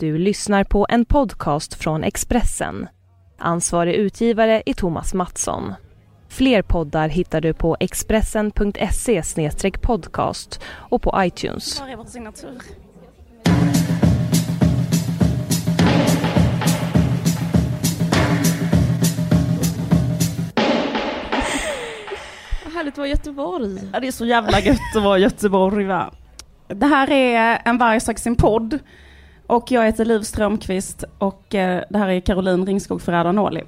Du lyssnar på en podcast från Expressen. Ansvarig utgivare är Thomas Mattsson. Fler poddar hittar du på expressen.se podcast och på iTunes. Var är vår signatur? Vad härligt att vara i Göteborg. Ja, det är så jävla gött att vara i Göteborg va? Det här är En varg söker sin podd. Och jag heter Liv Strömqvist och eh, det här är Caroline Ringskog Ferrada-Noli.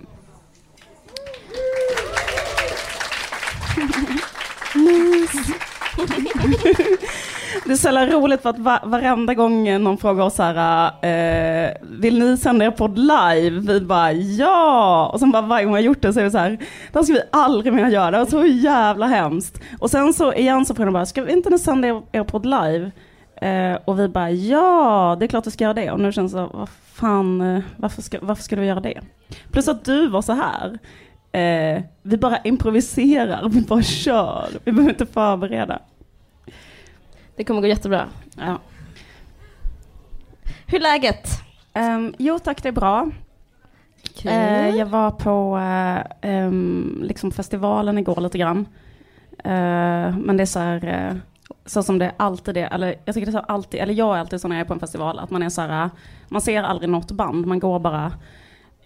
Det är så jävla roligt för att va varenda gång någon frågar oss så här, eh, vill ni sända er podd live? Vi bara ja! Och sen bara varje gång vi har gjort det så är vi så här, det ska vi aldrig mer göra, det var så jävla hemskt. Och sen så igen så frågar de bara, ska vi inte ni sända er, er podd live? Eh, och vi bara ja, det är klart vi ska göra det. Och nu känns det så, vad fan, eh, varför ska, varför ska du göra det? Plus att du var så här. Eh, vi bara improviserar, vi bara kör, vi behöver inte förbereda. Det kommer gå jättebra. Ja. Hur är läget? Um, jo tack, det är bra. Kul. Eh, jag var på eh, em, liksom festivalen igår lite grann. Eh, men det är så här, så som det alltid är, eller jag tycker det är så alltid, eller jag är alltid så när jag är på en festival, att man är så här, man ser aldrig något band, man går bara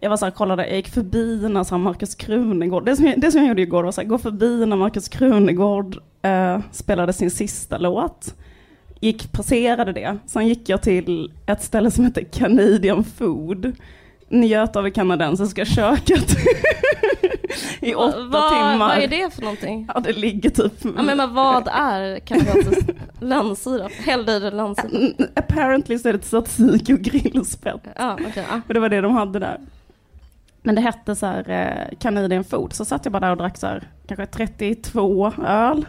jag var så här, kollade, jag gick förbi när så här Markus Krunegård, det som, jag, det som jag gjorde igår var så här, gå förbi när Markus Krunegård eh, spelade sin sista låt. Gick, passerade det, sen gick jag till ett ställe som heter Canadian Food. Njöt av det kanadensiska köket i åtta vad, timmar. Vad är det för någonting? Ja, det ligger typ... Ja, men, men vad är kanadensisk lönnsirap? Häll i det lönnsirap. Mm, Apparently så är det tzatziki och grillspett. Ja, okej. ja. Och det var det de hade där. Men det hette så här eh, Canadian Food, så satt jag bara där och drack så här, kanske 32 öl.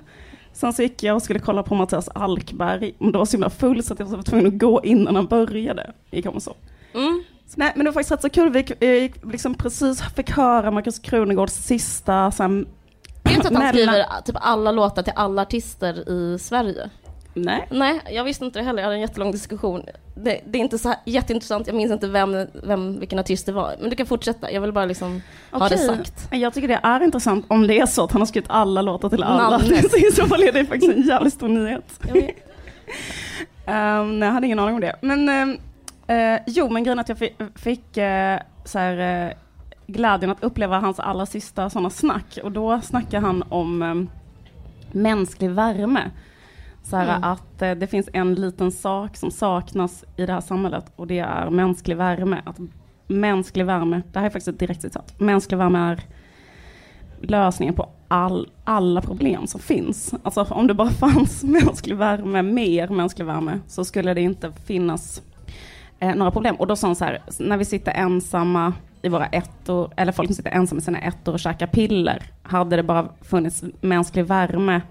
Sen så gick jag och skulle kolla på Mattias Alkberg, men då var så himla full så att jag var tvungen att gå innan han började. Gick om och så. Mm. Nej men det var faktiskt rätt så kul, vi gick liksom precis fick höra Markus Krunegårds sista så här, Det är inte att han skriver typ alla låtar till alla artister i Sverige. Nej. Nej, jag visste inte det heller. Jag hade en jättelång diskussion. Det, det är inte så här jätteintressant. Jag minns inte vem, vem, vilken artist det var. Men du kan fortsätta. Jag vill bara liksom ha det sagt. Jag tycker det är intressant om det är så att han har skrivit alla låtar till alla. I så fall är det faktiskt en jävligt stor nyhet. Vet. Um, nej, jag hade ingen aning om det. Men ehm, eh, jo, men grejen att jag fick, fick eh, så här, eh, glädjen att uppleva hans allra sista sådana snack. Och då snackar han om um, mänsklig värme. Så här, Mm. att eh, det finns en liten sak som saknas i det här samhället och det är mänsklig värme. Att mänsklig värme, det här är faktiskt ett direkt citat, mänsklig värme är lösningen på all, alla problem som finns. Alltså om det bara fanns mänsklig värme, mer mänsklig värme, så skulle det inte finnas eh, några problem. Och då sa han så här, när vi sitter ensamma i våra ettor, eller folk som sitter ensamma i sina ettor och käkar piller, hade det bara funnits mänsklig värme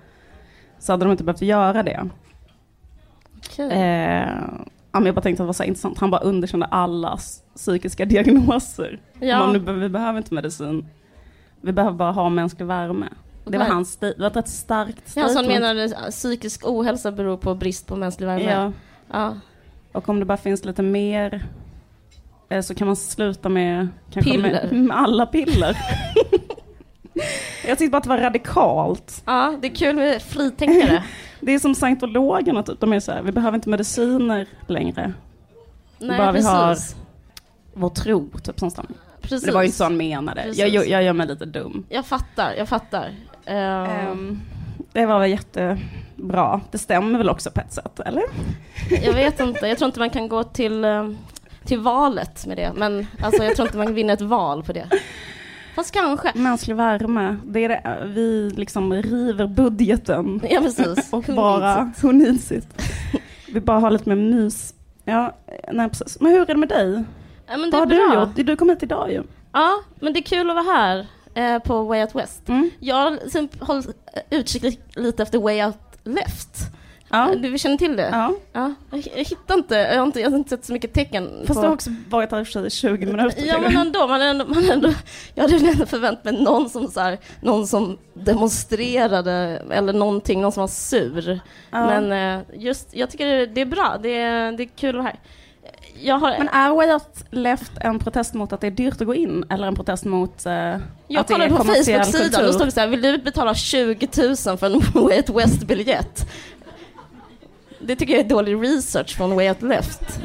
så hade de inte behövt göra det. Okej. Eh, ja, men jag bara tänkte att det var så intressant, han bara underkände alla s- psykiska diagnoser. Ja. Man, nu, vi behöver inte medicin, vi behöver bara ha mänsklig värme. Det var hans det var ett rätt starkt Ja, så han statement. menade att psykisk ohälsa beror på brist på mänsklig värme? Ja, Ja. Och om det bara finns lite mer eh, så kan man sluta med, Piller. med, med alla piller. jag tyckte bara att det var radikalt. ja, det är kul med fritänkare. Det är som scientologerna typ, de är så här, vi behöver inte mediciner längre. Nej, Bara vi precis. har vår tro, typ som precis. Det var ju så han menade. Jag, jag, jag gör mig lite dum. Jag fattar, jag fattar. Eh, Ehm, det var väl jättebra. Det stämmer väl också på ett sätt, eller? Jag vet inte, jag tror inte man kan gå till, eh, till valet med det. Men alltså, jag tror inte man vinner ett val på det. Fast kanske. Mänsklig värme, det är det, vi liksom river budgeten Ja, precis. och bara, it? Vi bara har lite mer mys. Ja, nej precis. Men hur är det med dig? Ja, Vad har du bra. gjort? Du kom hit idag ju. Ja, men det är kul att vara här eh, på Way Out West. Mm. Jag liksom hållit utkik li- lite efter Way Out Left. Ja. Du känner till det? ja. Ja, jag, jag hittar inte, jag har inte, jag har inte sett så mycket tecken Fast på... du har också varit här i och för sig i 20 minuter. Ja men ändå, man ändå, man ändå jag hade väl ändå förväntat mig någon som, så här, någon som demonstrerade eller någonting, någon som var sur. Ja. Men eh, just, jag tycker det, det är bra, det är, det är kul att vara här. Jag har... Men är Way Out Left en protest mot att det är dyrt att gå in eller en protest mot jag att det är kollade på kommersiell Facebook-sidan, då kultur? stod det så här, vill du betala 20 000 för en Way Out West-biljett? Det tycker jag är dålig research från Way Out Left.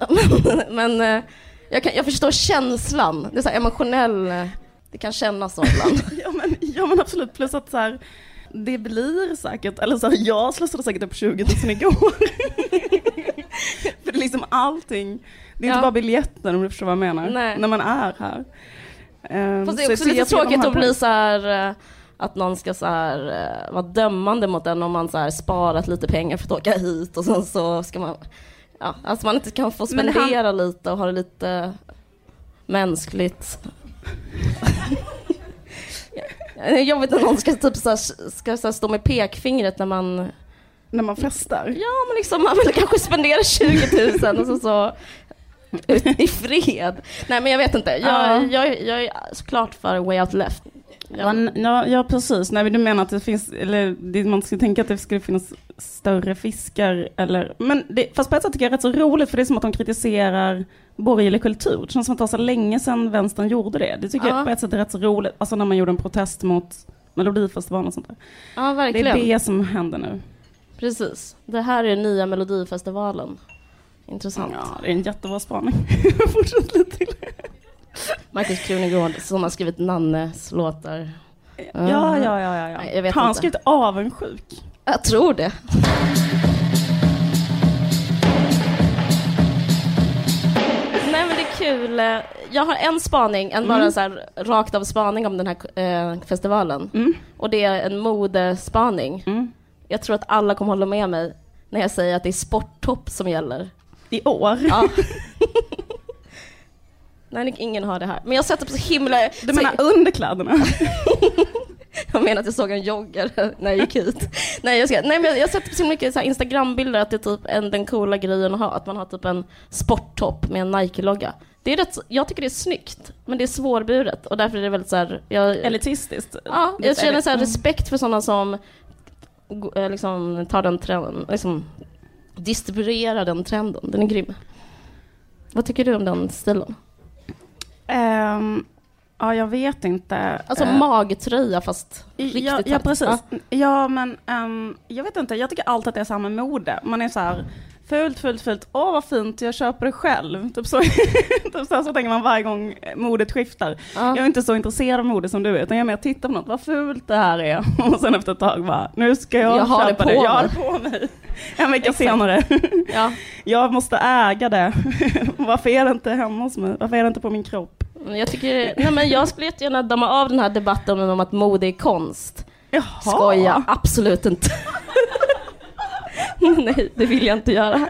men eh, jag, kan, jag förstår känslan, det är så emotionell, eh, det kan kännas så ibland. ja, men, ja men absolut, plus att så här, det blir säkert, eller så här, jag slösade säkert upp 20 000 igår. För liksom allting, det är Ja. inte bara biljetten om du förstår vad jag menar, Nej. när man är här. Ehm, Fast det är också lite tråkigt att bli på. så här eh, att någon ska så här, eh, vara dömande mot en om man så här sparat lite pengar för att åka hit och sen så ska man, ja, alltså man inte kan få Men han- spendera lite och ha det lite mänskligt. Det är jobbigt när någon ska, typ så här, ska så här stå med pekfingret när man, När man festar. ja men liksom man vill kanske spendera 20 000 och så, så i fred. Nej men jag vet inte, jag, Ja. jag, jag är såklart för way out left. Ja, ja, ja precis. Nej, du menar att det finns, eller det, man skulle tänka att det skulle finnas större fiskar eller, men det, fast på ett sätt tycker jag det är rätt så roligt för det är som att de kritiserar borgerlig kultur. Det känns som att det var så länge sedan vänstern gjorde det. Det tycker Ja. jag på ett sätt är rätt så roligt, alltså när man gjorde en protest mot Melodifestivalen och sånt där. Ja, Det verkligen. är det som händer nu. Precis. Det här är nya Melodifestivalen. Intressant. Ja, det är en jättebra spaning. Fortsätt lite till. Markus Krunegård som har skrivit Nannes låtar. Ja, ja, ja, ja. ja. Nej, Har han inte. skrivit avundsjuk? Jag tror det. Nej men det är kul. Jag har en spaning, en bara så här rakt av spaning om den här eh, festivalen. Mm. Och det är en modespaning. Mm. Jag tror att alla kommer hålla med mig när jag säger att det är sporttopp som gäller. I år? Ja. Nej, ingen har det här. Men jag sätter på så himla... Du så- menar underkläderna? Jag menar att jag såg en joggare när jag gick hit. Nej, jag, ska, nej, men jag har sett så mycket så Instagram-bilder att det är typ en, den coola grejen att ha, att man har typ en sporttopp med en Nike-logga. Det är rätt, så- jag tycker det är snyggt, men det är svårburet och därför är det väldigt så här, jag, Elitistiskt? ja, jag känner så här Mm. respekt för sådana som liksom, tar den trenden, liksom distribuerar den trenden. Den är grym. Vad tycker du om den stilen? Ehm, ja, jag vet inte. Alltså Eh, magtröja fast riktigt ja, ja, precis. Ja. Ja, men ehm, jag vet inte. Jag tycker alltid att det är samma mode. Man är så här, fult, fult, fult. Åh, vad fint, jag köper det själv. Typ så, typ så, så tänker man varje gång modet skiftar. Ja. Jag är inte så intresserad av mode som du är, utan jag är mer tittar på något, vad fult det här är. Och sen efter ett tag bara, nu ska jag, Jag det köpa på det. Jag har det på mig. En vecka Exakt. senare. Ja. Jag måste äga det. Varför är det inte hemma hos mig? Varför är det inte på min kropp? Jag, tycker, nej men jag skulle jättegärna damma av den här debatten om att mode är konst. Jaha. Skoja, absolut inte. nej, det vill jag inte göra.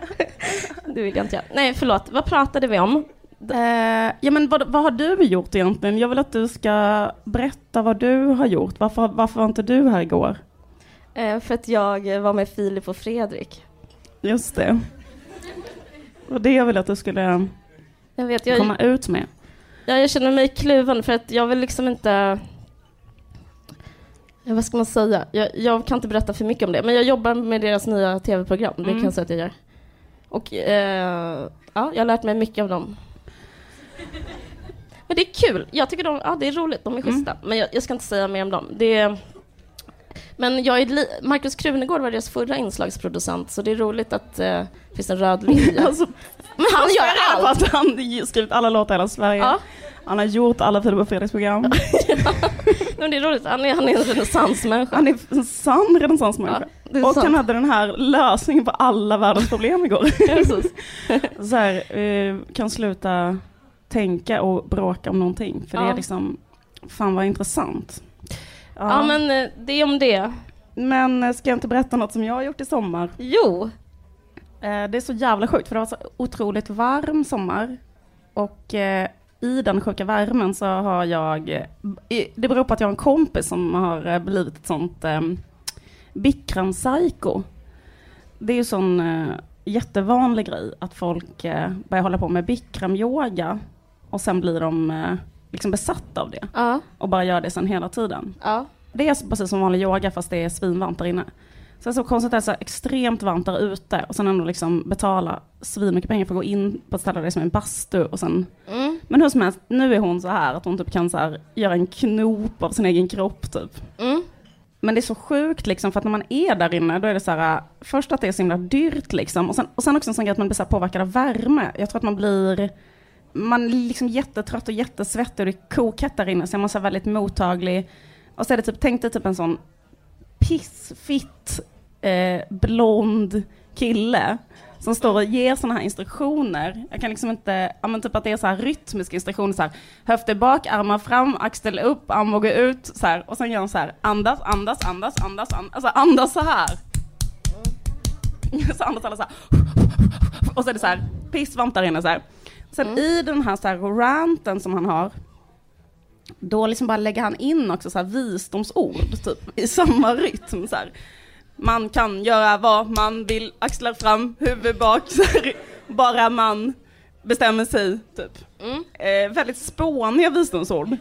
Det vill jag inte göra. Nej, förlåt. Vad pratade vi om? Eh, ja, men vad, vad har du gjort egentligen? Jag vill att du ska berätta vad du har gjort. Varför, varför var inte du här igår? Eh, för att jag var med Filip och Fredrik. Just det. Och det jag vill att du skulle Jag vet, jag, komma ut med. Ja, jag känner mig kluven för att jag vill liksom inte... Ja, vad ska man säga? Jag, jag kan inte berätta för mycket om det, men jag jobbar med deras nya tv-program. Det kan Mm. jag säga att jag gör. Och eh, ja, jag har lärt mig mycket av dem. Men det är kul. Jag tycker de, ja, det är roligt. De är Mm. schyssta. Men jag, jag ska inte säga mer om dem. Det är, men jag är li- Markus Krunegård var deras förra inslagsproducent, så det är roligt att eh, det finns en röd linje. Alltså, men han gör allt! han har skrivit alla låtar i hela Sverige. Ja. Han har gjort alla Filip och Fredriks program. Men det är roligt. Han är, han är en renässansmänniska. Han är en sann renässansmänniska. Ja, det och sant. han hade den här lösningen på alla världens problem igår. Så här, eh, kan sluta tänka och bråka om någonting. För det Ja. är liksom, fan vad intressant. Ja, men eh, det är om det. Men eh, ska jag inte berätta något som jag har gjort i sommar? Jo. Det är så jävla sjukt för det var så otroligt varm sommar. Och i den sjuka värmen så har jag, det beror på att jag har en kompis som har eh, blivit ett sånt eh, bikram-psycho. Det är ju sån eh, jättevanlig grej att folk eh, börjar hålla på med bikram-yoga och sen blir de eh, liksom besatta av det Ja. och bara gör det sen hela tiden. Ja. Det är precis som vanlig yoga fast det är svinvarmt där inne. Är så konstigt att det är så extremt varmt där ute och sen ändå liksom betala svinmycket pengar för att gå in på ett ställe där det är som en bastu och sen Mm. Men hur som helst, nu är hon så här att hon typ kan så här göra en knop av sin egen kropp typ. Mm. Men det är så sjukt liksom för att när man är där inne då är det så här, först att det är så himla dyrt liksom och sen, och sen också en sån grej att man blir så här påverkad av värme. Jag tror att man blir, man är liksom jättetrött och jättesvettig och det är kokhett där inne så är man så väldigt mottaglig. Och så är det typ, tänk dig typ en sån pissfitt eh, blond kille som står och ger sådana här instruktioner. Jag kan liksom inte, ja men typ att det är så här rytmiska instruktioner så här. Höfter bak, armar fram, axel upp, armbåge ut så här. Och sen gör de så här, andas, andas, andas, andas, andas, alltså andas så här. Så andas alla så här. Och så är det så här, pissvarmt där inne så här. Sen i den här, så här ranten som han har, då liksom bara lägger han in också så här visdomsord typ i samma rytm så här. Man kan göra vad man vill, axlar fram, huvud bak, här. bara man bestämmer sig typ. Mm. Eh, väldigt spåniga visdomsord.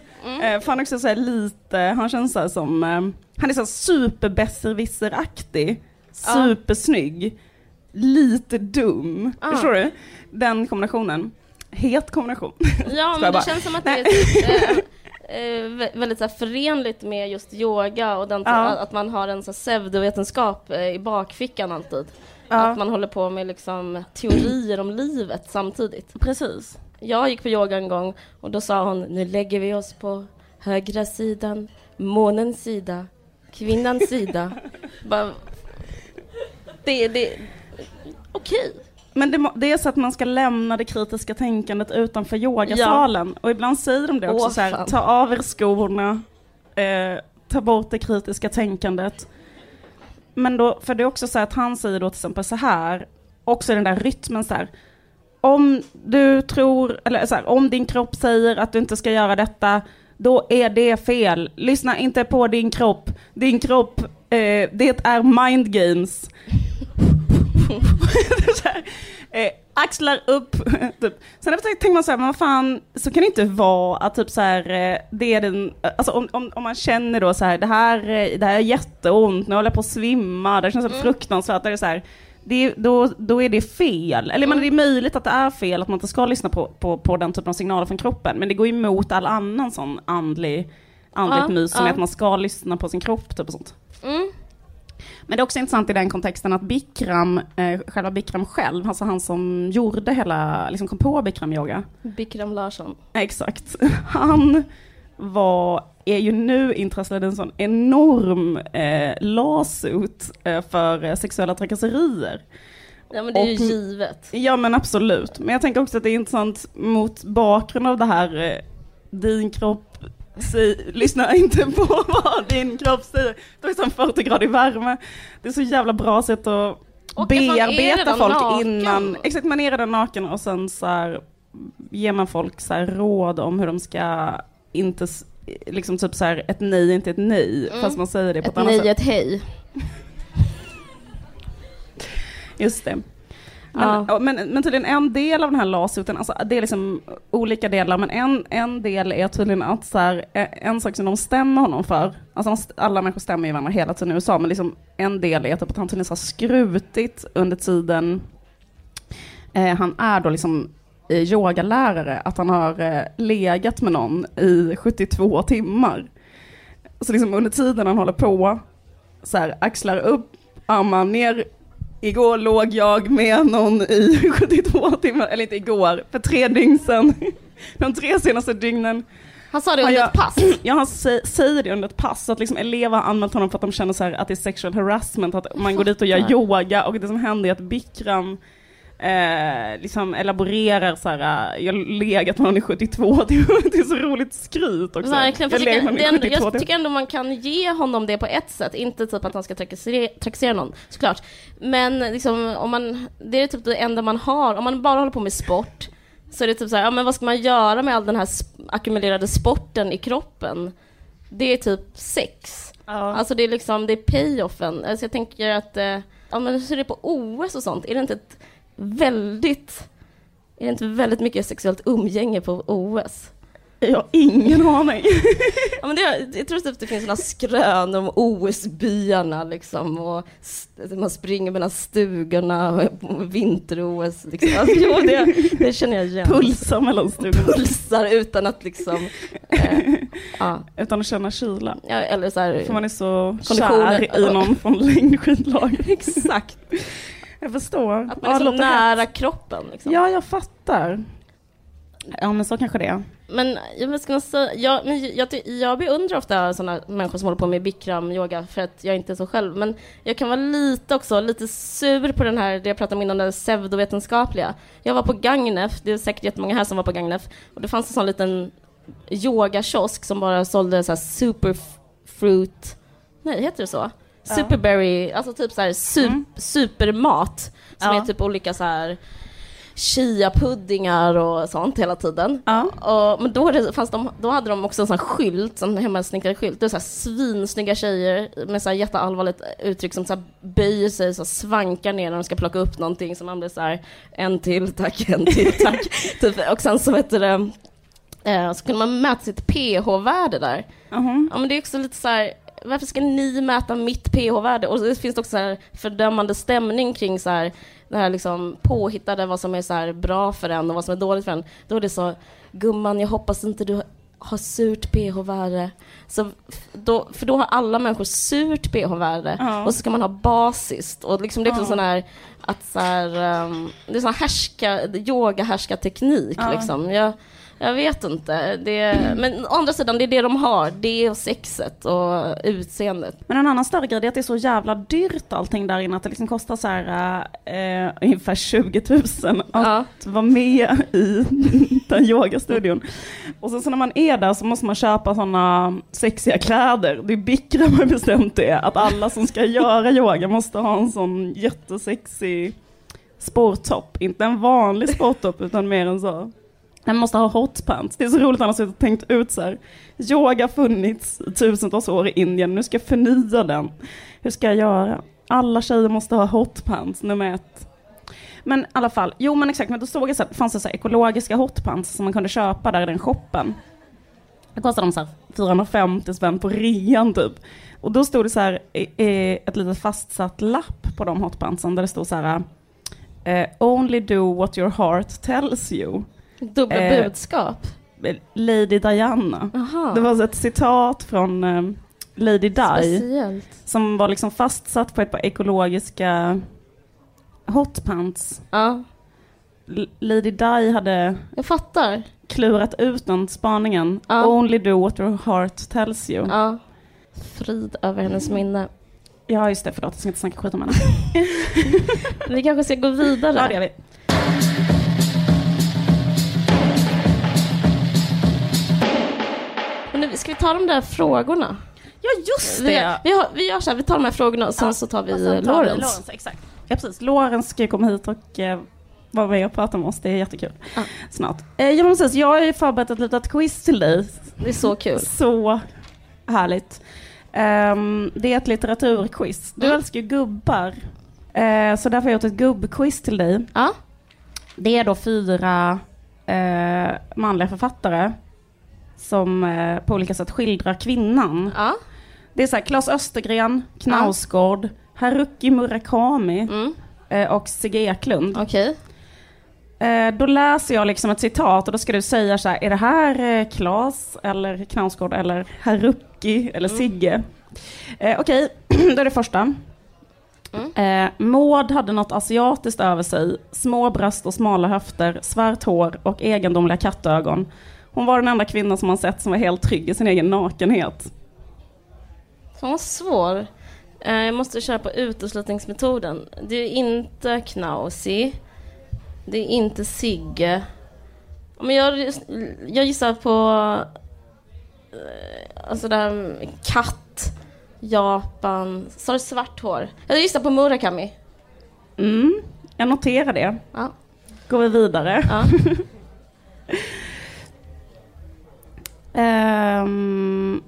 Eh, för han också så lite, han känns så som, eh, han är så superbesserwisseraktig, supersnygg, lite dum. Ja. Förstår du? Den kombinationen. Het kombination. Ja, men bara. det känns som att det är typ, eh, väldigt så här, förenligt med just yoga och den, Ja. att man har en så här, pseudovetenskap eh, i bakfickan alltid. Ja. Att man håller på med liksom, teorier om livet samtidigt. Precis. Jag gick på yoga en gång och då sa hon, nu lägger vi oss på högra sidan, månens sida, kvinnans sida. Bara, det, det, okej. Men det, det är så att man ska lämna det kritiska tänkandet utanför yogasalen. Och ibland säger de det också Åh, så här, ta av er skorna, eh, ta bort det kritiska tänkandet. Men då, för det är också så att han säger då till exempel så här, också den där rytmen så här, om du tror, eller så här, om din kropp säger att du inte ska göra detta, då är det fel. Lyssna inte på din kropp. Din kropp, eh, det är mind games. Det är så här, eh, axlar upp. typ. Sen efter tänker man så här, men vad fan, så kan det inte vara att typ så här, eh, det är den, alltså om, om, om man känner då så här, det här, eh, det här är jätteont, nu håller jag på att svimma, det känns så fruktansvärt, det är så här, det, då, då är det fel. Eller men det är möjligt att det är fel, att man inte ska lyssna på, på, på den typen av signaler från kroppen, men det går emot all annan sån andlig, andligt Ja, mys, som ja. är att man ska lyssna på sin kropp typ och sånt. Mm. Men det är också intressant i den kontexten att Bikram, eh, själva Bikram själv, alltså han som gjorde hela, liksom kom på Bikram-yoga, Bikram Larsson. exakt, han var, är ju nu intresserad i en sån enorm eh, lawsuit eh, för eh, sexuella trakasserier. Ja men det är ju Och- givet. Ja men absolut, men jag tänker också att det är intressant mot bakgrund av det här, eh, din kropp, säg, lyssna inte på vad din kropp säger, det är som 40 grader värme. Det är så jävla bra sätt att Och är bearbeta folk naken. innan, exakt man är redan naken och sen så här, ger man folk så här råd om hur de ska inte, liksom typ så här, ett nej är inte ett nej, Mm. fast man säger det på ett, Ett annat nej, sätt. ett hej. Just det. Men, ja, men, men tydligen en del av den här lawsuiten, alltså det är liksom olika delar, men en, en del är tydligen att så här, eh, en sak som de stämmer honom för, alltså alla människor stämmer ju varandra hela tiden i USA, men liksom en del är typ att han tydligen har skrutit under tiden eh, han är då liksom eh, yogalärare, att han har eh, legat med någon i 72 timmar. Så liksom under tiden han håller på, så här, axlar upp, armar ner, Igår låg jag med någon i 72 timmar, eller inte igår, för tre dygn sedan. De tre senaste dygnen. Han sa det under jag- ett pass. Ja, han sä- säger det under ett pass, så att liksom elever har anmält honom för att de känner så här att det är sexual harassment, att man går dit och gör yoga och det som händer är att Bikram eh, liksom elaborerar så här, eh, jag legat med honom i 72 timmar, det är så roligt skryt också. Verkligen, jag jag, legat med tycker, honom det i är 72 ändå, jag tycker ändå man kan ge honom det på ett sätt, inte typ att han ska trakassera, trakassera någon, såklart. Men liksom, om man, det är typ det enda man har, om man bara håller på med sport, så är det typ så här, ja men vad ska man göra med all den här ackumulerade sporten i kroppen? Det är typ sex. Ja. Alltså det är liksom, det är payoffen. Alltså jag tänker att, eh, ja men hur ser det på OS och sånt? Är det inte ett väldigt, är det inte väldigt mycket sexuellt umgänge på OS? Jag har ingen aning. Ja, men det, jag tror typ det finns några skrön om OS-byarna liksom och man springer mellan stugorna och vinter-OS. Liksom. Alltså, jo, det, det känner jag igen. Pulsar mellan stugorna. Pulsar utan att liksom... Eh, ja, Utan att känna kyla. ja, eller så här... För man är så kär i någon från längdskidlaget. Exakt. Jag förstår. Att man är det så nära hett. kroppen. Liksom. Ja, jag fattar. Ja, men så kanske det är. Men jag, ska säga? Jag, men jag, jag beundrar ofta sådana människor som håller på med bikram-yoga för att jag inte är så själv. Men jag kan vara lite också, lite sur på den här, det jag pratade om innan, det pseudovetenskapliga. Jag var på Gagnef, det är säkert jättemånga här som var på Gagnef, och det fanns en sån liten yogakiosk som bara sålde så här superfruit, nej heter det så? Superberry, alltså typ så här sup, Mm. supermat som är typ olika så här chia-puddingar och sånt hela tiden. Ja. Och, men då, var det, fanns de, då hade de också en sån här skylt, en hemmasnickrad skylt. Det är så här svinsnygga tjejer med så här jätteallvarligt uttryck som så böjer sig så här svankar ner när de ska plocka upp någonting. Så man blir så här, en till tack, en till tack. typ, och sen så vet du det, eh, så kunde man mäta sitt pH-värde där. Mhm. Ja men det är också lite så här, varför ska ni mäta mitt pH-värde? Och det finns också så här fördömande stämning kring så här, det här liksom påhittade, vad som är så här bra för en och vad som är dåligt för en. Då är det så, gumman jag hoppas inte du har surt pH-värde. Så f- då, för då har alla människor surt pH-värde Ja. och så ska man ha basiskt. Och liksom det är också Ja. sån här, att så här, um, det är sån härska, yoga-härska-teknik Ja. liksom. Jag, jag vet inte. Det, men å andra sidan, det är det de har. Det och sexet och utseendet. Men en annan större grej är att det är så jävla dyrt allting där inne att det liksom kostar så här eh, ungefär 20 000 att Ja. vara med i den yogastudion. Och sen så när man är där så måste man köpa sådana sexiga kläder. Det är Bikram har bestämt det, att alla som ska göra yoga måste ha en sån jättesexig sporttopp. Inte en vanlig sporttopp utan mer en så. Man måste ha hotpants. Det är så roligt annars att jag tänkt ut så här. Yoga har funnits i tusentals år i Indien, nu ska jag förnya den. Hur ska jag göra? Alla tjejer måste ha hotpants, nummer ett. Men i alla fall, jo men exakt, men då såg jag så att det fanns så här ekologiska hotpants som man kunde köpa där i den shoppen. Det kostade de så här 450 spänn på rean typ. Och då stod det så här ett litet fastsatt lapp på de hotpantsen där det stod så här eh, Only do what your heart tells you. Dubbla Eh, budskap. Lady Diana. Aha. Det var ett citat från eh, Lady Di Speciellt. som var liksom fastsatt på ett par ekologiska hotpants. Ja, L- Lady Di hade jag fattar. klurat ut den spaningen. Ja. Only do what your heart tells you. Ja, Ja. Frid över hennes minne. just det, förlåt jag ska inte snacka skit om henne. Vi kanske ska gå vidare. Ja, det gör vi. Ska vi ta de där frågorna? Ja, just Vi, vi, har, vi gör så här, vi tar de här frågorna och sen så tar vi exakt. Ja, precis. Lawrence ska komma hit och eh, vara med och prata med oss. Det är jättekul. Ja. Snart. Eh, ja, precis. Jag har ju förberett ett litet quiz till dig. Det är så kul. Så härligt. Ehm, det är ett litteraturquiz. Du Mm. älskar ju gubbar. Eh, så därför har jag gjort ett gubbquiz till dig. Ja. Det är då fyra eh, manliga författare som eh, på olika sätt skildrar kvinnan. Ja. Det är så här, Claes Östergren, Knausgård, Haruki Murakami Mm. eh, och Sigge Eklund. Okej. Eh, då läser jag liksom ett citat och då ska du säga så här, är det här eh, Klas eller Knausgård eller Haruki eller Sigge? Eh, Okej, då är det första. Eh, Maud hade något asiatiskt över sig, små bröst och smala höfter, svart hår och egendomliga kattögon. Hon var den enda kvinnan som man sett som var helt trygg i sin egen nakenhet. Fan vad svår. Eh, Jag måste köra på uteslutningsmetoden. Det är inte Knausi. Det är inte Sigge. Men jag, jag gissar på... eh, Alltså med katt, Japan... Sa du svart hår? Jag gissar på Murakami. Mm, jag noterar det. Ja. Går vi vidare. ja. Um,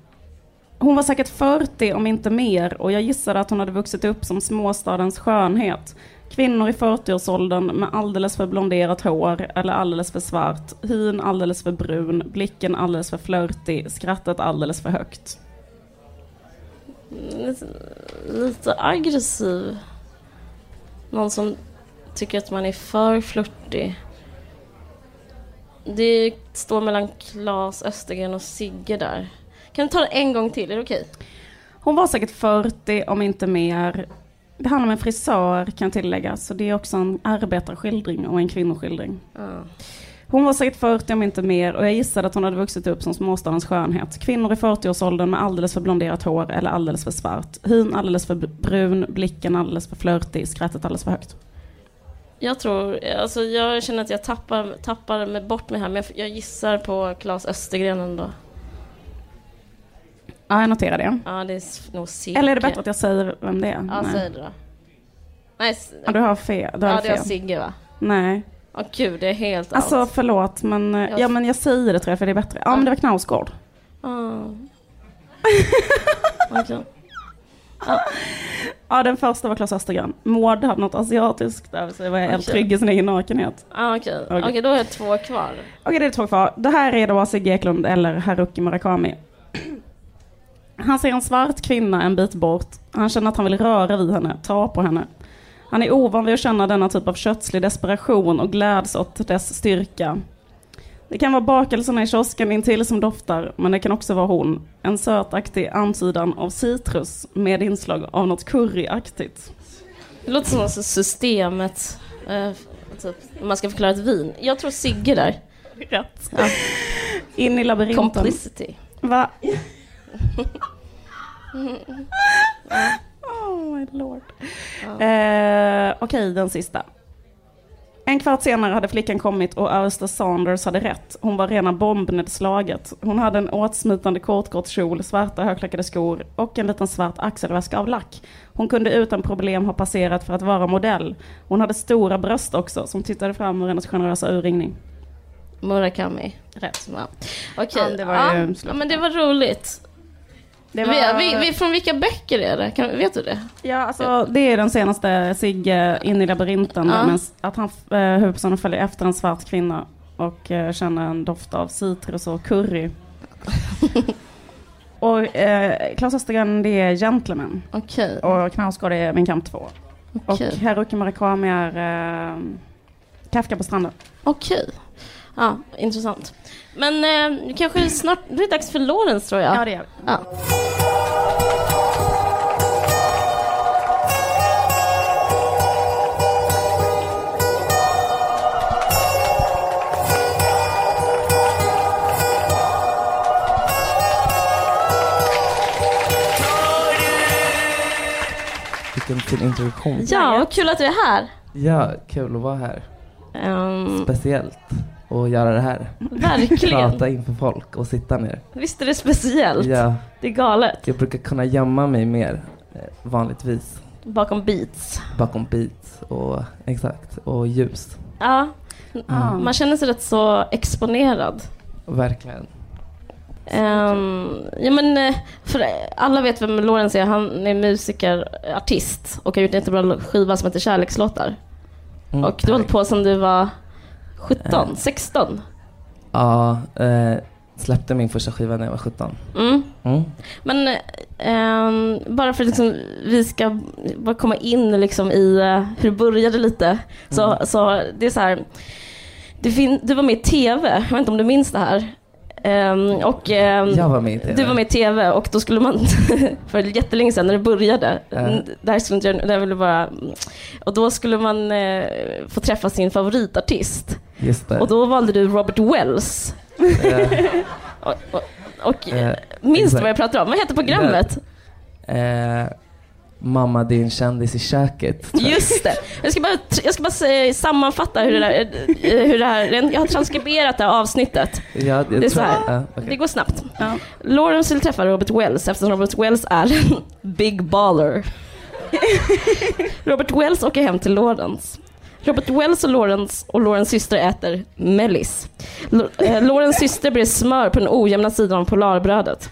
hon var säkert 40 om inte mer och jag gissade att hon hade vuxit upp som småstadens skönhet. Kvinnor i 40-årsåldern med alldeles för blonderat hår eller alldeles för svart, hyn alldeles för brun, blicken alldeles för flörtig, skrattet alldeles för högt. Mm, lite, lite aggressiv. Någon som tycker att man är för flörtig. Det står mellan Claes Östergren och Sigge där. Kan du ta det en gång till? Är det okej? Hon var säkert 40 om inte mer. Det handlar om en frisör kan tilläggas, så det är också en arbetarskildring och en kvinnoskildring. Ja. Hon var säkert 40 om inte mer och jag gissade att hon hade vuxit upp som småstadens skönhet. Kvinnor i 40-årsåldern med alldeles för blonderat hår eller alldeles för svart. Hyn alldeles för brun, blicken alldeles för flörtig, skrattet alldeles för högt. Jag tror, alltså jag känner att jag tappar, tappar mig bort mig här, men jag, jag gissar på Claes Östergren ändå. Ja, jag noterar det. Ja, det är nog Sigge. Eller är det bättre att jag säger vem det är? Ja, Nej. säg det då. Nej, Ja, du har fel. Du har ja, det fel. Sigge va? Nej. Åh gud, det är helt Alltså out. förlåt, men, eh, Jag- ja, men jag säger det tror jag för det är bättre. Ja, men det var Knausgård. Ah. Okej. Ja, den första var Claes Östergren. Maud hade något asiatiskt över sig, var helt Okej. trygg i sin egen nakenhet. Ah, Okej, Okej. Okej, då har jag två kvar. Okej, det är två kvar. Det här är då Sigge Eklund eller Haruki Murakami. Han ser en svart kvinna en bit bort. Han känner att han vill röra vid henne, ta på henne. Han är ovan vid att känna denna typ av kötslig desperation och gläds åt dess styrka. Det kan vara bakelserna i kiosken intill som doftar, men det kan också vara hon. En sötaktig antydan av citrus med inslag av något curryaktigt. Det låter som alltså systemet, eh, typ, om man ska förklara ett vin. Jag tror Sigge där. Rätt. Ja. In i labyrinten. Complicity. Va? oh my lord. Eh, Okej, den sista. En kvart senare hade flickan kommit och överste Saunders hade rätt. Hon var rena bombnedslaget. Hon hade en åtsmitande kortkort kjol, svarta högklackade skor och en liten svart axelväska av lack. Hon kunde utan problem ha passerat för att vara modell. Hon hade stora bröst också som tittade fram ur hennes generösa urringning. Murakami. Rätt. Ja. Okej, Ja, det var ja, ja, men det var roligt. Det Vi, vi, från vilka böcker är det? Kan, vet du det? Ja, alltså det är den senaste Sigge in i labyrinten. Ja. men Att han, eh, huvudpersonen följer efter en svart kvinna och eh, känner en doft av citrus och curry. och eh, Claes Östergren det är Gentleman Okej. och Knausgård är Min kamp 2. Okej. Och Haruki Murakami är eh, Kafka på stranden. Okej. Ja, intressant. Men eh, kanske snart, det är dags för Lorentz tror jag. Ja, det är Ja. Vilken fin introduktion. ja, kul att du är här. Ja, kul att vara här. Ehm, Speciellt att göra det här. verkligen. Prata inför folk och sitta ner. Visst är det speciellt? Ja, Det är galet. jag brukar kunna gömma mig mer eh, vanligtvis Bakom beats. bakom beats och exakt och ljus. Ja, Ah. man känner sig rätt så exponerad. Verkligen. Ehm, ja men, eh, för alla vet vem Lorentz är. Han är musiker, artist och har gjort en jättebra skiva som heter Kärlekslåtar. Mm, Och du har hållit på sedan du var 17, Eh. 16. Ja, eh, släppte min första skiva när jag var 17. Mm. Mm. Men ehm, bara för att liksom, vi ska bara komma in liksom i eh, hur det började lite. Så, Mm. så det är så här. Fin- du var med i TV, jag vet inte om du minns det här. Ehm, och, Jag var. Du var med i TV och då skulle man, för jättelänge sedan när det började, Ja. mm, det här skulle jag, det ville bara, och då skulle man eh, få träffa sin favoritartist. Just det. Och då valde du Robert Wells. Eh, Och, och, och Eh, minns du vad jag pratar om? Vad heter programmet? eh, mamma, det är en kändis i köket. jag. Just det. Jag ska bara, jag ska bara säga, sammanfatta hur det, där, eh, hur det här, jag har transkriberat det här avsnittet. Ja, jag Det är så här. ja, okej. Det går snabbt. Ja. Lawrence vill träffa Robert Wells eftersom Robert Wells är en big baller. Robert Wells åker hem till Lawrence. Robert Wells och Lawrence och Lawrence syster äter mellis. Eh, Lawrence syster brer smör på den ojämna sidan av polarbrödet.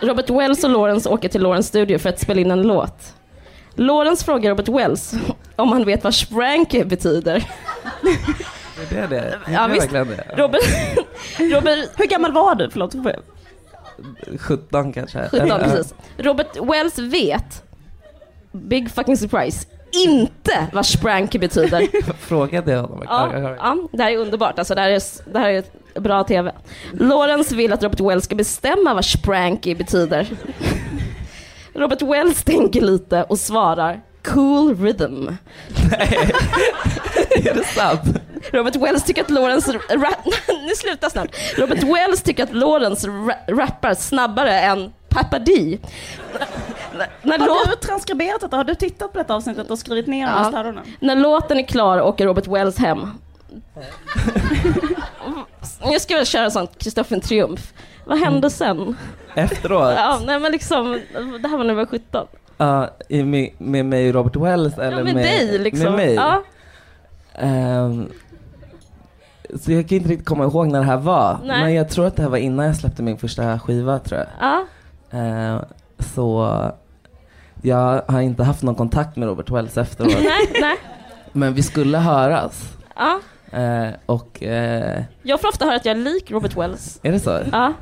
Robert Wells och Lawrence åker till Lawrence studio för att spela in en låt. Lawrence frågar Robert Wells om han vet vad spranky betyder. Det är det. det, Ja, är verkligen det. Robert, Robert Hur gammal var du? Förlåt. 17 kanske. 17 Eller, precis. Robert Wells vet, big fucking surprise, inte vad spranky betyder. Frågade jag honom? Ja, ja, det här är underbart. Alltså, det, här är, det här är bra TV. Lawrence vill att Robert Wells ska bestämma vad spranky betyder. Robert Wells tänker lite och svarar cool rhythm. är det sant? Robert Wells tycker att Lawrence... Ra- nu sluta snart. Robert Wells tycker att Lawrence ra- rappar snabbare än Papa D. När, när, Har låt, du transkriberat detta? Har du tittat på detta avsnittet och skrivit ner Ja. här städerna? när låten är klar åker Robert Wells hem. Jag ska väl köra en sån Kristoffer Triumf. Vad hände sen? Efteråt? Ja, nej men liksom, det här var när jag var 17. Ja, i- med, med mig och Robert Wells eller Ja, med, dig liksom. Med mig? Ja, Ehm, så jag kan inte riktigt komma ihåg när det här var. Nej. Men jag tror att det här var innan jag släppte min första skiva tror jag. ja. Ehm, så jag har inte haft någon kontakt med Robert Wells efteråt. Nej, nej. men vi skulle höras. Ja. Ehm, och eh, Jag får ofta höra att jag är lik Robert Wells. är det så? Ja,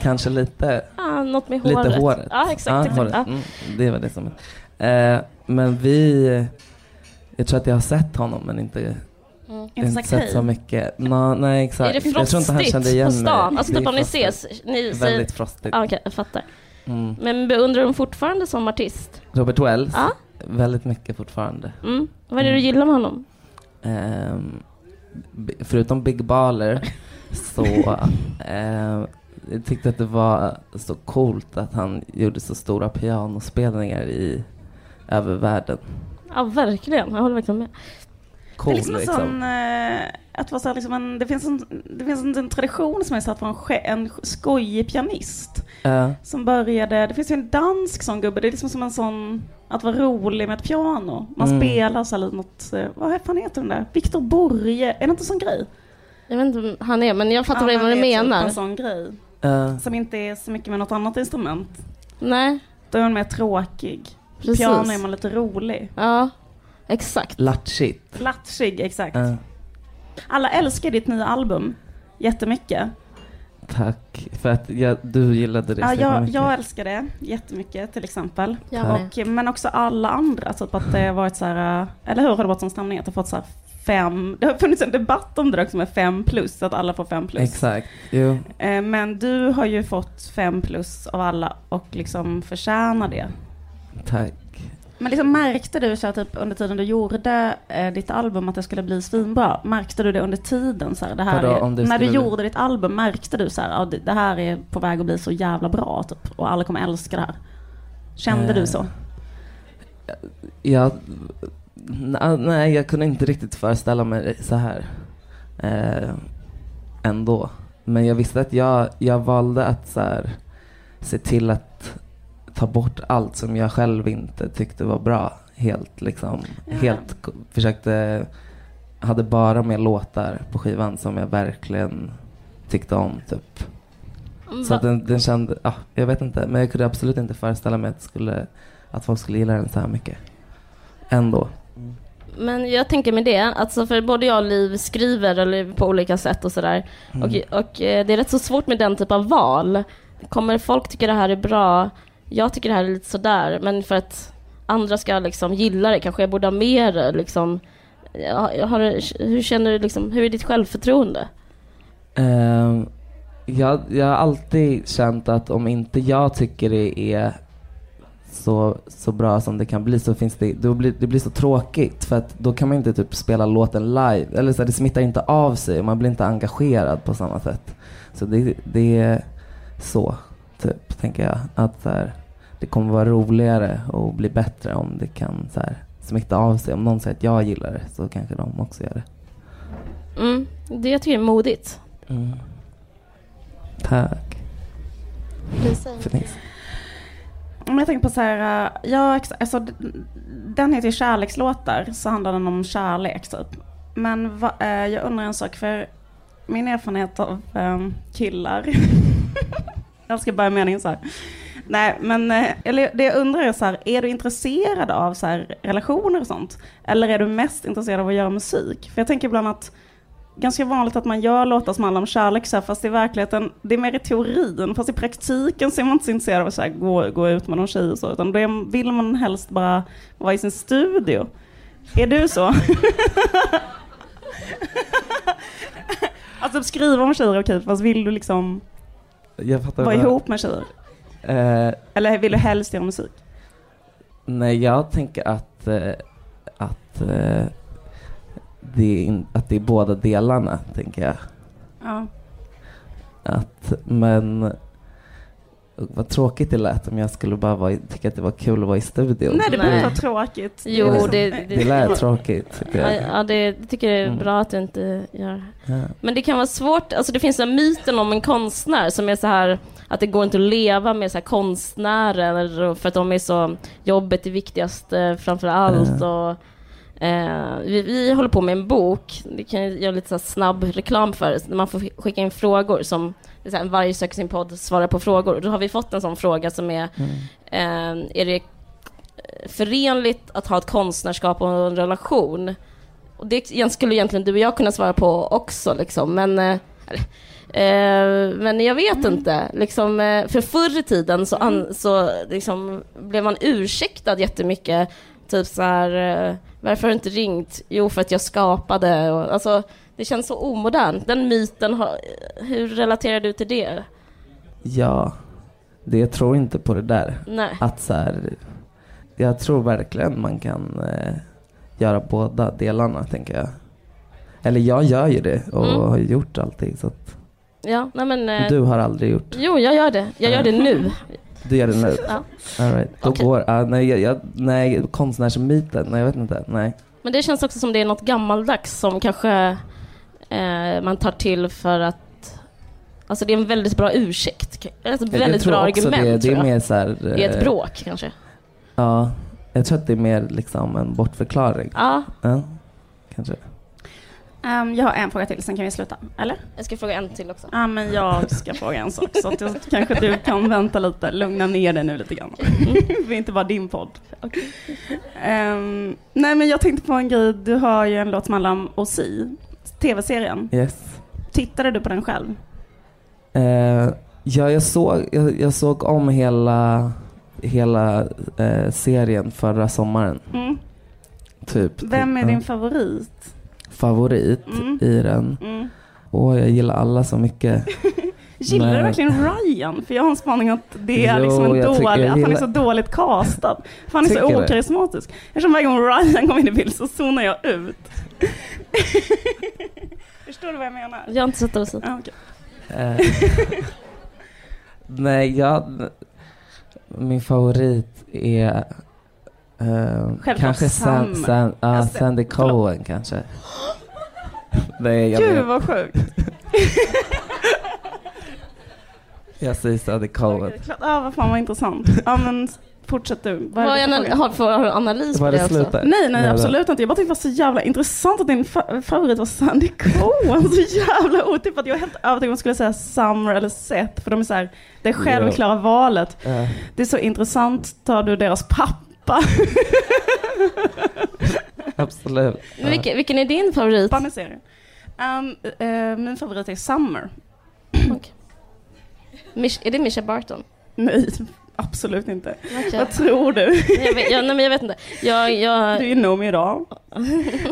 Kanske lite? ja något med håret. Lite håret? Ja, exakt. Ja, exakt. håret. Ja. Mm, det var det som... Eh, men vi... Jag tror att jag har sett honom men inte, Mm. Inte sagt sett hej. så mycket. Nå, nej exakt. Är det jag tror inte han frostigt kände igen på stan? mig. Alltså typ om ni frostigt. ses, ni säger... Väldigt frostigt. Ja, okej, jag fattar. Mm. Men beundrar honom fortfarande som artist? Robert Wells? Ja. Väldigt mycket fortfarande. Mm. Vad är det du Mm. gillar med honom? B- förutom Big Baller så ehm, jag tyckte att det var så coolt att han gjorde så stora pianospelningar i över världen. Ja, verkligen. Jag håller verkligen med. Cool det är liksom en liksom. sån, eh, att vara så liksom en, det finns, en, det finns en, en tradition som är så att vara en, ske- en skojig pianist. Ja. Som började, det finns ju en dansk sån gubbe, det är liksom som en sån, att vara rolig med ett piano. Man Mm. spelar så här lite något, eh, vad fan heter den där? Viktor Borge, är det inte en sån grej? Jag vet inte vem han är, men jag fattar Ja, vad du det är typ menar. en sån grej. Ja. Som inte är så mycket med något annat instrument. Nej, Då är man mer tråkig. precis. Piano är man lite rolig. Ja, exakt. Latchigt. Latchig, exakt. Ja. Alla älskar ditt nya album jättemycket. Tack för att jag, du gillade det Ja, så jag, mycket. jag älskar det jättemycket till exempel. Och, men också alla andra, typ att det har varit så här, äh, eller hur har det varit som stämning? Att det har fått så här fem, det har funnits en debatt om det också med fem plus, att alla får fem plus. Exakt. Jo. Eh, Men du har ju fått fem plus av alla och liksom förtjänar det. Tack. Men liksom märkte du så här, typ under tiden du gjorde eh, ditt album att det skulle bli svinbra? Märkte du det under tiden? Så här, det här Vadå, är, det när du gjorde ditt album, märkte du så här, ja, det, här är på väg att bli så jävla bra typ, och alla kommer älska det här? Kände Eh, du så? Jag, na- nej, jag kunde inte riktigt föreställa mig så här. Eh, ändå. Men jag visste att jag, jag valde att så här, se till att ta bort allt som jag själv inte tyckte var bra. Helt liksom, Ja. helt försökte, hade bara med låtar på skivan som jag verkligen tyckte om typ. Så Va- att den, den kände, ja, jag vet inte, men jag kunde absolut inte föreställa mig att, skulle, att folk skulle gilla den så här mycket. Ändå. Men jag tänker med det, alltså för både jag och Liv skriver eller på olika sätt och sådär. Mm. Och, och eh, det är rätt så svårt med den typ av val. Kommer folk tycka det här är bra? Jag tycker det här är lite sådär, men för att andra ska liksom gilla det kanske jag borde ha mer det, liksom. Har, hur känner du liksom, hur är ditt självförtroende? Ehm, jag, jag har alltid känt att om inte jag tycker det är så, så bra som det kan bli så finns det, då blir, det blir så tråkigt för att då kan man inte typ spela låten live. Eller så här, det smittar inte av sig och man blir inte engagerad på samma sätt. Så det, det är så, typ, tänker jag. Att så här, det kommer vara roligare och bli bättre om det kan så här, smitta av sig. Om någon säger att jag gillar det så kanske de också gör det. Mm, det jag tycker är modigt. Mm. Tack. Fint. Men jag tänker på så här, äh, ja, alltså, den heter ju Kärlekslåtar, så handlar den om kärlek typ. Men va, äh, jag undrar en sak, för min erfarenhet av ähm, killar, jag ska börja meningen så här. Nej, men eh, eller, det jag undrar är så här, är du intresserad av så här, relationer och sånt? Eller är du mest intresserad av att göra musik? För jag tänker ibland att ganska vanligt att man gör låtar som handlar om kärlek, så här, fast i verkligheten, det är mer i teorin, fast i praktiken så är man inte så intresserad av att så här, gå, gå ut med någon tjej och så, utan då vill man helst bara vara i sin studio. Är du så? alltså skriva om tjejer okej, fast vill du liksom vara vad... ihop med tjejer? Uh, Eller vill du helst göra musik? Nej, jag tänker att, uh, att, uh, det är in, att det är båda delarna, tänker jag. Ja. Att, men vad tråkigt det lät om jag skulle bara vara, tycka att det var kul att vara i studion. Nej, det behöver inte vara tråkigt. Jo, det, det, det lät tråkigt. Ja, ja, det, det tycker jag är mm. bra att du inte gör. Ja. Men det kan vara svårt, alltså det finns en myten om en konstnär som är så här att det går inte att leva med så här konstnärer för att de är så, jobbet är viktigast framför allt. Och, Eh, vi, vi, håller på med en bok, det kan jag göra lite så snabb reklam för, man får skicka in frågor som så här, varje söker sin podd svarar på frågor. Då har vi fått en sån fråga som är, mm. eh, är det förenligt att ha ett konstnärskap och en relation? Och det skulle egentligen du och jag kunna svara på också, liksom. men eh, Eh, men jag vet mm. inte. Liksom, eh, för förr i tiden så, an, så liksom, blev man ursäktad jättemycket. Typ så här, eh, varför har du inte ringt? Jo, för att jag skapade. Och, alltså, det känns så omodernt. Den myten, har, hur relaterar du till det? Ja, det, jag tror inte på det där. Nej. Att så här, jag tror verkligen man kan eh, göra båda delarna, tänker jag. Eller jag gör ju det och mm. har gjort allting. Så att ja, nej men, eh, du har aldrig gjort? Jo, jag gör det. Jag gör det nu. Du gör det nu? Ja. All right. Då okay. går, uh, nej, jag, nej, konstnärsmyten, nej jag vet inte, nej. Men det känns också som det är något gammaldags som kanske eh, man tar till för att Alltså det är en väldigt bra ursäkt. Ett väldigt bra argument. Det, det är mer så här, det är ett bråk kanske. Ja, jag tror att det är mer liksom en bortförklaring. Ja. ja kanske. Um, jag har en fråga till, sen kan vi sluta. Eller? Jag ska fråga en till också. Ja, men jag ska fråga en sak. Så att jag, kanske du kan vänta lite, lugna ner dig nu lite grann. Det är inte bara din podd. Okay. Um, nej, men jag tänkte på en grej. Du har ju en låt som handlar om Osi, tv-serien. Yes. Tittade du på den själv? Uh, ja, jag såg, jag, jag, såg om hela, hela uh, serien förra sommaren. Mm. Typ. Vem är din favorit? favorit mm. i den. Mm. Och jag gillar alla så mycket. Gillar Men... du verkligen Ryan? För jag har en spaning att det är jo, liksom en dålig, att gillar... han är så dåligt castad. För han är så okarismatisk. Eftersom varje gång Ryan kommer in i bild så zonar jag ut. Förstår du vad jag menar? Jag har inte sett det. Ah, okay. uh, nej, jag, min favorit är Uh, kanske Sam, Sam, uh, Sandy Cohen kanske. Nej, jag Gud vet. vad sjukt. jag säger Sandy Cohen. Ja, ah, vad fan vad intressant. Ja, men fortsätt du. Vad har, jag, har, har du analys på det, det också? Nej, nej, absolut inte. Jag bara tyckte det var så jävla intressant att din fa favorit var Sandy Cohen. Så jävla otippat. Jag var helt övertygad om man skulle säga Summer eller Seth, för de är så här, det är självklara valet. Uh. Det är så intressant, tar du deras pappa. Absolut. Men vilken, vilken är din favorit? Um, uh, min favorit är Summer. Okay. är det Mischa Barton? Nej, Absolut inte. Okay. Vad tror du? Jag vet, jag, nej, men jag vet inte. Jag, jag... Du är nog med idag.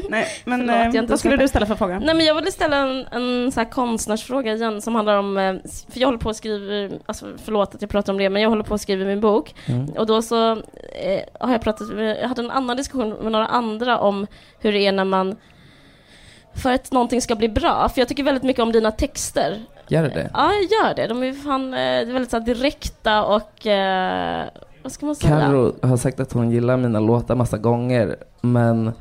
nej, men Förlåt, eh, vad skulle du ställa för fråga? Nej, men jag ville ställa en, en så här konstnärsfråga igen som handlar om, eh, för jag håller på att skriva, alltså förlåt att jag pratar om det, men jag håller på att skriva min bok. Mm. Och då så eh, har jag pratat, jag hade en annan diskussion med några andra om hur det är när man för att någonting ska bli bra. För jag tycker väldigt mycket om dina texter. Gör det det? Ja, jag gör det. De är fan eh, väldigt så direkta och eh, vad ska man säga? Carro har sagt att hon gillar mina låtar massa gånger, men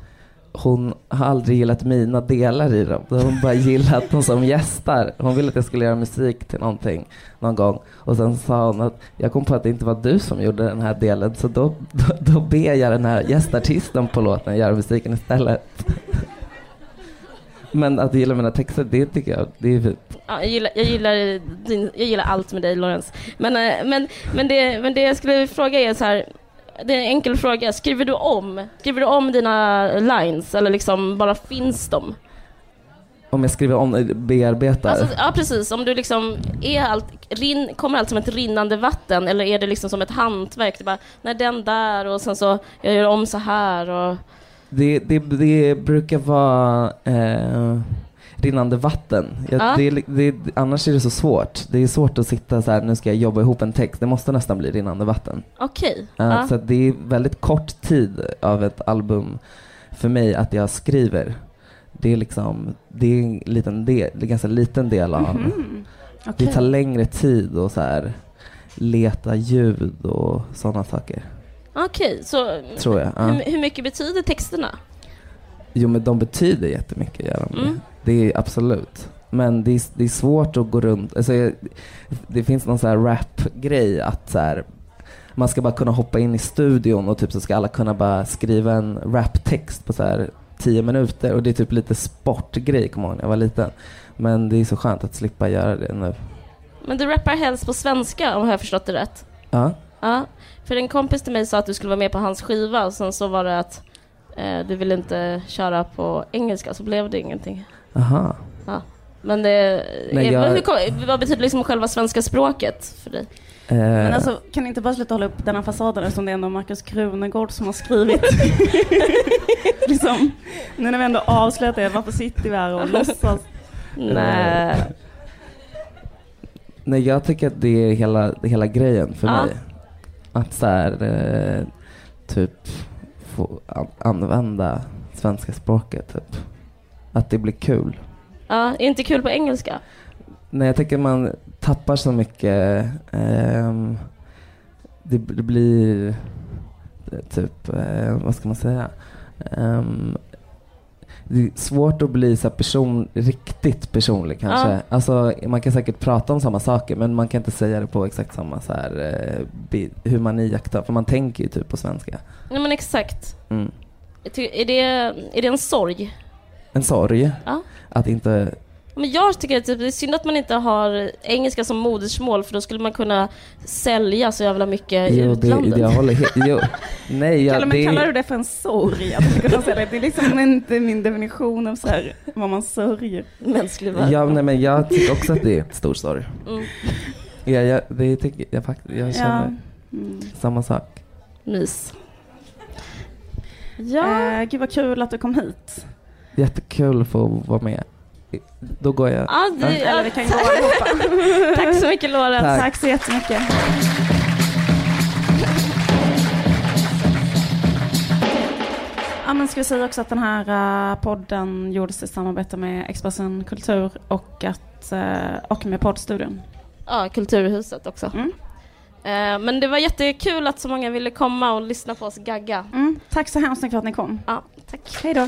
hon har aldrig gillat mina delar i dem. Hon har bara gillat dem som gästar. Hon ville att jag skulle göra musik till någonting någon gång. Och sen sa hon att jag kom på att det inte var du som gjorde den här delen, så då, då, då ber jag den här gästartisten på låten göra musiken istället. Men att du gillar mina texter, det tycker jag, det är fint. Ja, jag, gillar, jag, gillar din, jag gillar allt med dig, Lorenz. Men, eh, men, men, det, men det jag skulle fråga är så här, det är en enkel fråga. Skriver du om? Skriver du om dina lines eller liksom bara finns de? Om jag skriver om, bearbetar? Alltså, ja precis, om du liksom är allt, rin, kommer allt som ett rinnande vatten eller är det liksom som ett hantverk? Det bara, nej den där och sen så, jag gör om så här och... Det, det, det brukar vara eh, rinnande vatten. Jag, Ja. det, det, annars är det så svårt. Det är svårt att sitta så här, nu ska jag jobba ihop en text. Det måste nästan bli rinnande vatten. Okej. Eh, ja. Så det är väldigt kort tid av ett album för mig att jag skriver. Det är liksom, det är en liten del, det är en ganska liten del av, Mhm. det Okej. tar längre tid att så här leta ljud och sådana saker. Okej, så Tror jag. Ja. hur, hur mycket betyder texterna? Jo men de betyder jättemycket, gör de. Mm. Det är absolut. Men det är, det är svårt att gå runt, alltså, jag- det finns någon så här rap-grej att så här, man ska bara kunna hoppa in i studion och typ så ska alla kunna bara skriva en raptext på så här tio minuter och det är typ lite sportgrej, kommer jag ihåg när jag var liten. Men det är så skönt att slippa göra det nu. Men du rappar helst på svenska om jag har förstått det rätt? Ja, Ja, för en kompis till mig sa att du skulle vara med på hans skiva och sen så var det att eh, du ville inte köra på engelska så blev det ingenting. aha. Men det, Nej, eh, jag- hur, kom- vad betyder liksom själva svenska språket för dig? Eh, Men alltså, kan ni inte bara sluta hålla upp den här fasaden eftersom det är ändå Markus Krunegård som har skrivit? liksom, nu när vi ändå avslöjat det, varför sitter vi här och låtsas? Nej. Nej, jag tycker att det är hela, hela grejen för Ja. mig. Att så här, eh, typ få an- använda svenska språket. Typ. Att det blir kul. Ja, inte kul på engelska. Nej, jag tycker man tappar så mycket. ehm, det, blir eh, typ, eh, vad ska man säga? Ehm, det är svårt att bli så person, riktigt personlig kanske. Ja. Alltså, man kan säkert prata om samma saker men man kan inte säga det på exakt samma så här, eh, hur man iakttar. För man tänker ju typ på svenska. Nej men exakt. Mm. Är det, är det en sorg? En sorg Ja. att inte Men jag tycker att typ, det är synd att man inte har engelska som modersmål för då skulle man kunna sälja så jävla mycket i Jo, det, utlandet. det, jag håller helt... Jo, nej, Kallar, ja, men det, kallar du det för en sorg? Att kunna säga det? det är liksom inte min definition av så här, vad man sörjer. Mänsklig värld. Ja, nej, men jag tycker också att det är ett stor sorg. Mm, Ja, jag, det tycker jag faktiskt. Jag känner Ja. Mm. samma sak. mys. Ja. Eh, gud vad kul att du kom hit. Jättekul att få vara med. Då går jag. Ja, Eller ja, vi kan gå allihopa. tack så mycket Lorenz. Tack. Tack så jättemycket. Ja, men ska vi säga också att den här eh, podden gjordes i samarbete med Expressen Kultur och, att, eh, och med poddstudion. Ja, Kulturhuset också. Mm. Eh, men det var jättekul att så många ville komma och lyssna på oss gagga. Mm, tack så hemskt mycket för att ni kom. Ja, tack. Hej då.